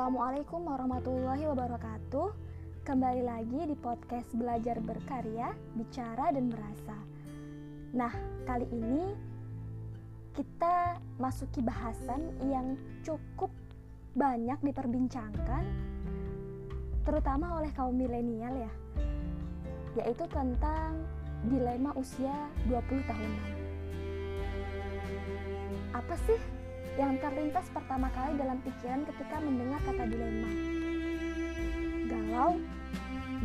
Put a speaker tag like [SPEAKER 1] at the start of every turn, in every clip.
[SPEAKER 1] Assalamualaikum warahmatullahi wabarakatuh. Kembali lagi di podcast Belajar Berkarya, Bicara dan Merasa. Nah, kali ini kita masuki bahasan yang cukup banyak diperbincangkan terutama oleh kaum milenial ya. Yaitu tentang dilema usia 20 tahunan. Apa sih yang terlintas pertama kali dalam pikiran ketika mendengar kata dilema. Galau,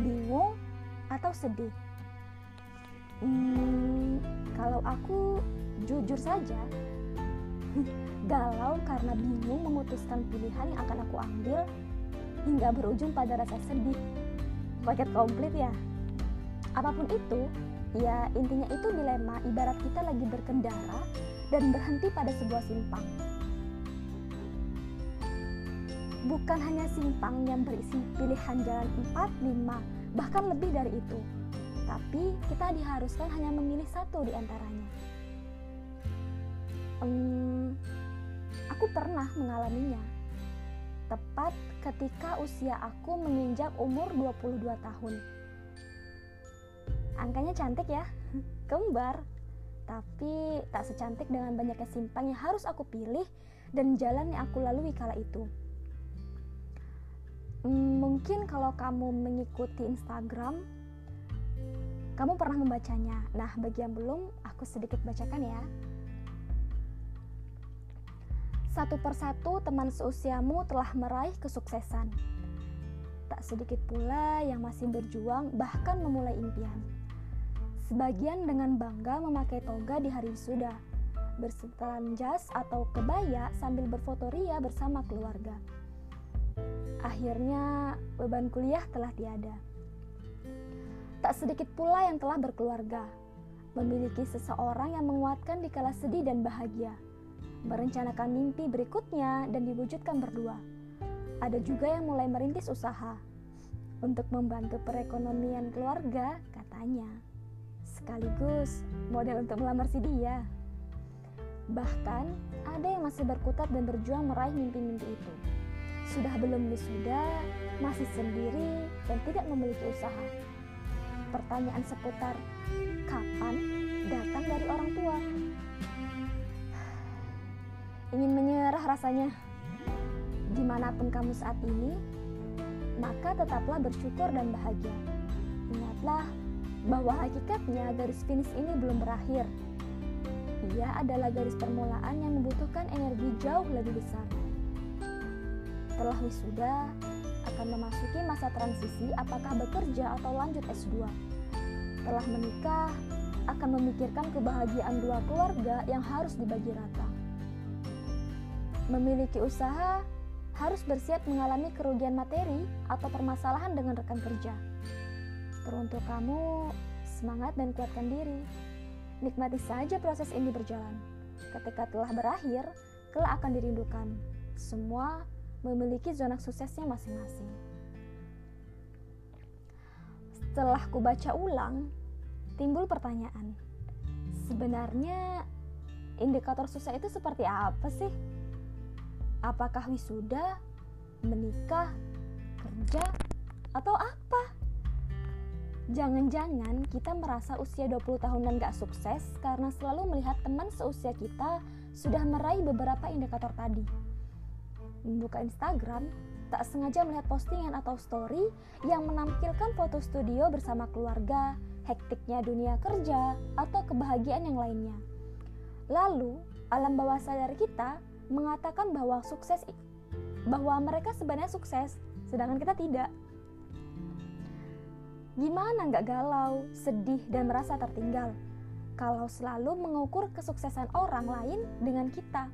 [SPEAKER 1] bingung, atau sedih. Hmm, kalau aku jujur saja, galau karena bingung memutuskan pilihan yang akan aku ambil hingga berujung pada rasa sedih. Paket komplit ya. Apa pun itu, ya intinya itu dilema ibarat kita lagi berkendara dan berhenti pada sebuah simpang bukan hanya simpang yang berisi pilihan jalan 4, 5, bahkan lebih dari itu. Tapi kita diharuskan hanya memilih satu di antaranya. Hmm, aku pernah mengalaminya. Tepat ketika usia aku menginjak umur 22 tahun. Angkanya cantik ya, kembar. Tapi tak secantik dengan banyaknya simpang yang harus aku pilih dan jalan yang aku lalui kala itu. Hmm, mungkin kalau kamu mengikuti Instagram, kamu pernah membacanya. Nah, bagi yang belum, aku sedikit bacakan ya. Satu persatu teman seusiamu telah meraih kesuksesan. Tak sedikit pula yang masih berjuang bahkan memulai impian. Sebagian dengan bangga memakai toga di hari wisuda, bersetelan jas atau kebaya sambil berfoto ria bersama keluarga. Akhirnya beban kuliah telah tiada. Tak sedikit pula yang telah berkeluarga, memiliki seseorang yang menguatkan di kala sedih dan bahagia, merencanakan mimpi berikutnya dan diwujudkan berdua. Ada juga yang mulai merintis usaha untuk membantu perekonomian keluarga, katanya. Sekaligus model untuk melamar si dia. Bahkan ada yang masih berkutat dan berjuang meraih mimpi-mimpi itu sudah belum wisuda, masih sendiri, dan tidak memiliki usaha. Pertanyaan seputar kapan datang dari orang tua. Ingin menyerah rasanya. Di mana pun kamu saat ini, maka tetaplah bersyukur dan bahagia. Ingatlah bahwa hakikatnya garis finish ini belum berakhir. Ia adalah garis permulaan yang membutuhkan energi jauh lebih besar setelah wisuda akan memasuki masa transisi apakah bekerja atau lanjut S2. Setelah menikah, akan memikirkan kebahagiaan dua keluarga yang harus dibagi rata. Memiliki usaha harus bersiap mengalami kerugian materi atau permasalahan dengan rekan kerja. Teruntuk kamu, semangat dan kuatkan diri. Nikmati saja proses ini berjalan. Ketika telah berakhir, kelak akan dirindukan. Semua memiliki zona suksesnya masing-masing. Setelah ku baca ulang, timbul pertanyaan. Sebenarnya indikator sukses itu seperti apa sih? Apakah wisuda, menikah, kerja, atau apa? Jangan-jangan kita merasa usia 20 tahunan gak sukses karena selalu melihat teman seusia kita sudah meraih beberapa indikator tadi membuka Instagram, tak sengaja melihat postingan atau story yang menampilkan foto studio bersama keluarga, hektiknya dunia kerja, atau kebahagiaan yang lainnya. Lalu, alam bawah sadar kita mengatakan bahwa sukses bahwa mereka sebenarnya sukses, sedangkan kita tidak. Gimana nggak galau, sedih, dan merasa tertinggal kalau selalu mengukur kesuksesan orang lain dengan kita?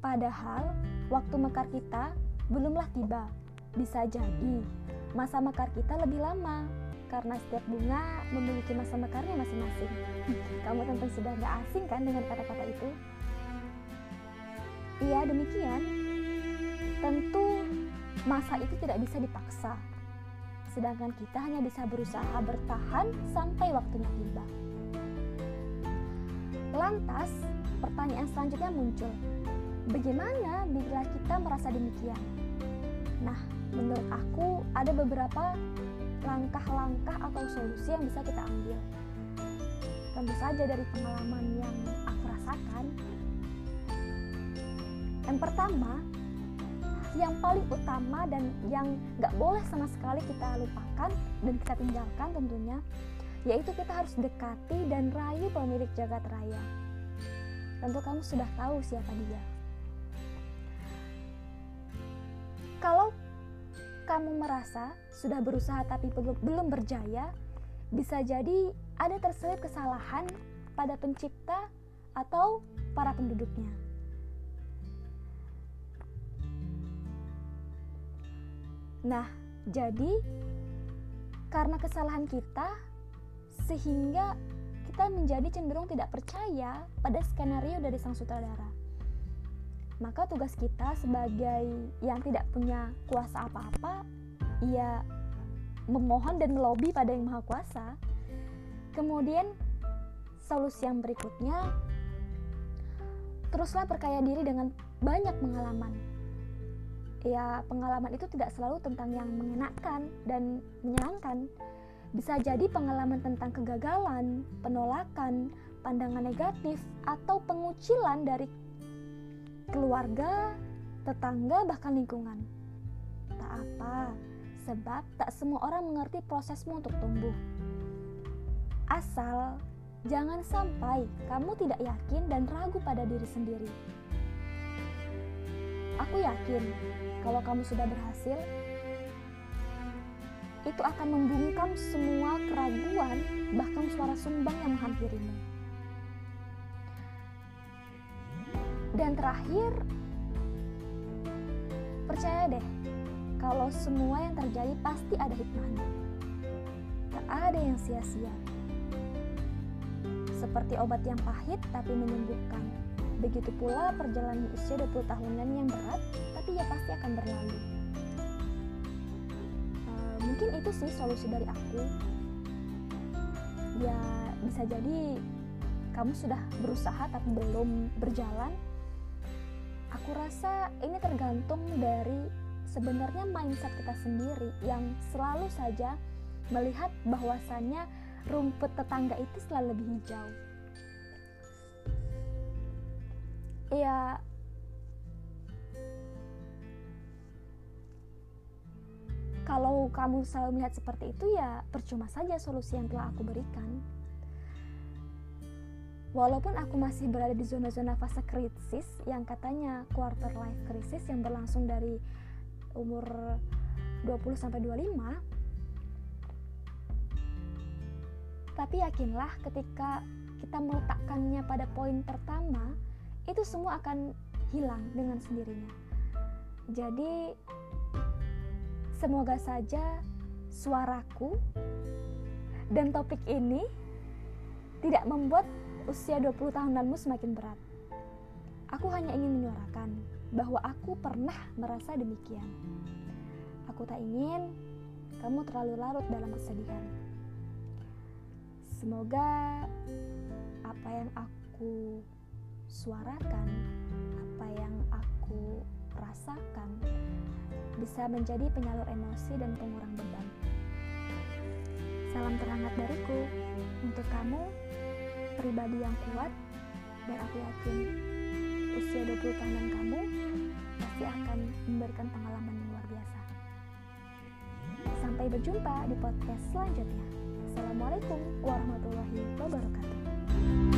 [SPEAKER 1] Padahal waktu mekar kita belumlah tiba. Bisa jadi masa mekar kita lebih lama karena setiap bunga memiliki masa mekarnya masing-masing. Kamu tentu sudah gak asing kan dengan kata-kata itu? Iya demikian. Tentu masa itu tidak bisa dipaksa. Sedangkan kita hanya bisa berusaha bertahan sampai waktunya tiba. Lantas, pertanyaan selanjutnya muncul. Bagaimana bila kita merasa demikian? Nah, menurut aku ada beberapa langkah-langkah atau solusi yang bisa kita ambil. Tentu saja dari pengalaman yang aku rasakan. Yang pertama, yang paling utama dan yang gak boleh sama sekali kita lupakan dan kita tinggalkan tentunya, yaitu kita harus dekati dan rayu pemilik jagat raya. Tentu kamu sudah tahu siapa dia. Kalau kamu merasa sudah berusaha tapi belum berjaya, bisa jadi ada terselip kesalahan pada pencipta atau para penduduknya. Nah, jadi karena kesalahan kita, sehingga kita menjadi cenderung tidak percaya pada skenario dari sang sutradara maka tugas kita sebagai yang tidak punya kuasa apa-apa ya memohon dan melobi pada yang maha kuasa. Kemudian solusi yang berikutnya teruslah perkaya diri dengan banyak pengalaman. Ya pengalaman itu tidak selalu tentang yang mengenakan dan menyenangkan. Bisa jadi pengalaman tentang kegagalan, penolakan, pandangan negatif, atau pengucilan dari keluarga, tetangga, bahkan lingkungan. Tak apa, sebab tak semua orang mengerti prosesmu untuk tumbuh. Asal jangan sampai kamu tidak yakin dan ragu pada diri sendiri. Aku yakin kalau kamu sudah berhasil, itu akan membungkam semua keraguan, bahkan suara sumbang yang menghampirimu. Dan terakhir, percaya deh, kalau semua yang terjadi pasti ada hikmahnya. Tak ada yang sia-sia. Seperti obat yang pahit tapi menyembuhkan. Begitu pula perjalanan usia 20 tahunan yang berat, tapi ya pasti akan berlalu. Uh, mungkin itu sih solusi dari aku. Ya bisa jadi kamu sudah berusaha tapi belum berjalan aku rasa ini tergantung dari sebenarnya mindset kita sendiri yang selalu saja melihat bahwasannya rumput tetangga itu selalu lebih hijau. Ya, kalau kamu selalu melihat seperti itu ya percuma saja solusi yang telah aku berikan. Walaupun aku masih berada di zona-zona fase krisis yang katanya quarter life crisis yang berlangsung dari umur 20 sampai 25 tapi yakinlah ketika kita meletakkannya pada poin pertama itu semua akan hilang dengan sendirinya. Jadi semoga saja suaraku dan topik ini tidak membuat usia 20 tahunanmu semakin berat. Aku hanya ingin menyuarakan bahwa aku pernah merasa demikian. Aku tak ingin kamu terlalu larut dalam kesedihan. Semoga apa yang aku suarakan, apa yang aku rasakan bisa menjadi penyalur emosi dan pengurang beban. Salam terhangat dariku untuk kamu pribadi yang kuat dan aku yakin usia 20 tahunan kamu pasti akan memberikan pengalaman yang luar biasa. Sampai berjumpa di podcast selanjutnya. Assalamualaikum warahmatullahi wabarakatuh.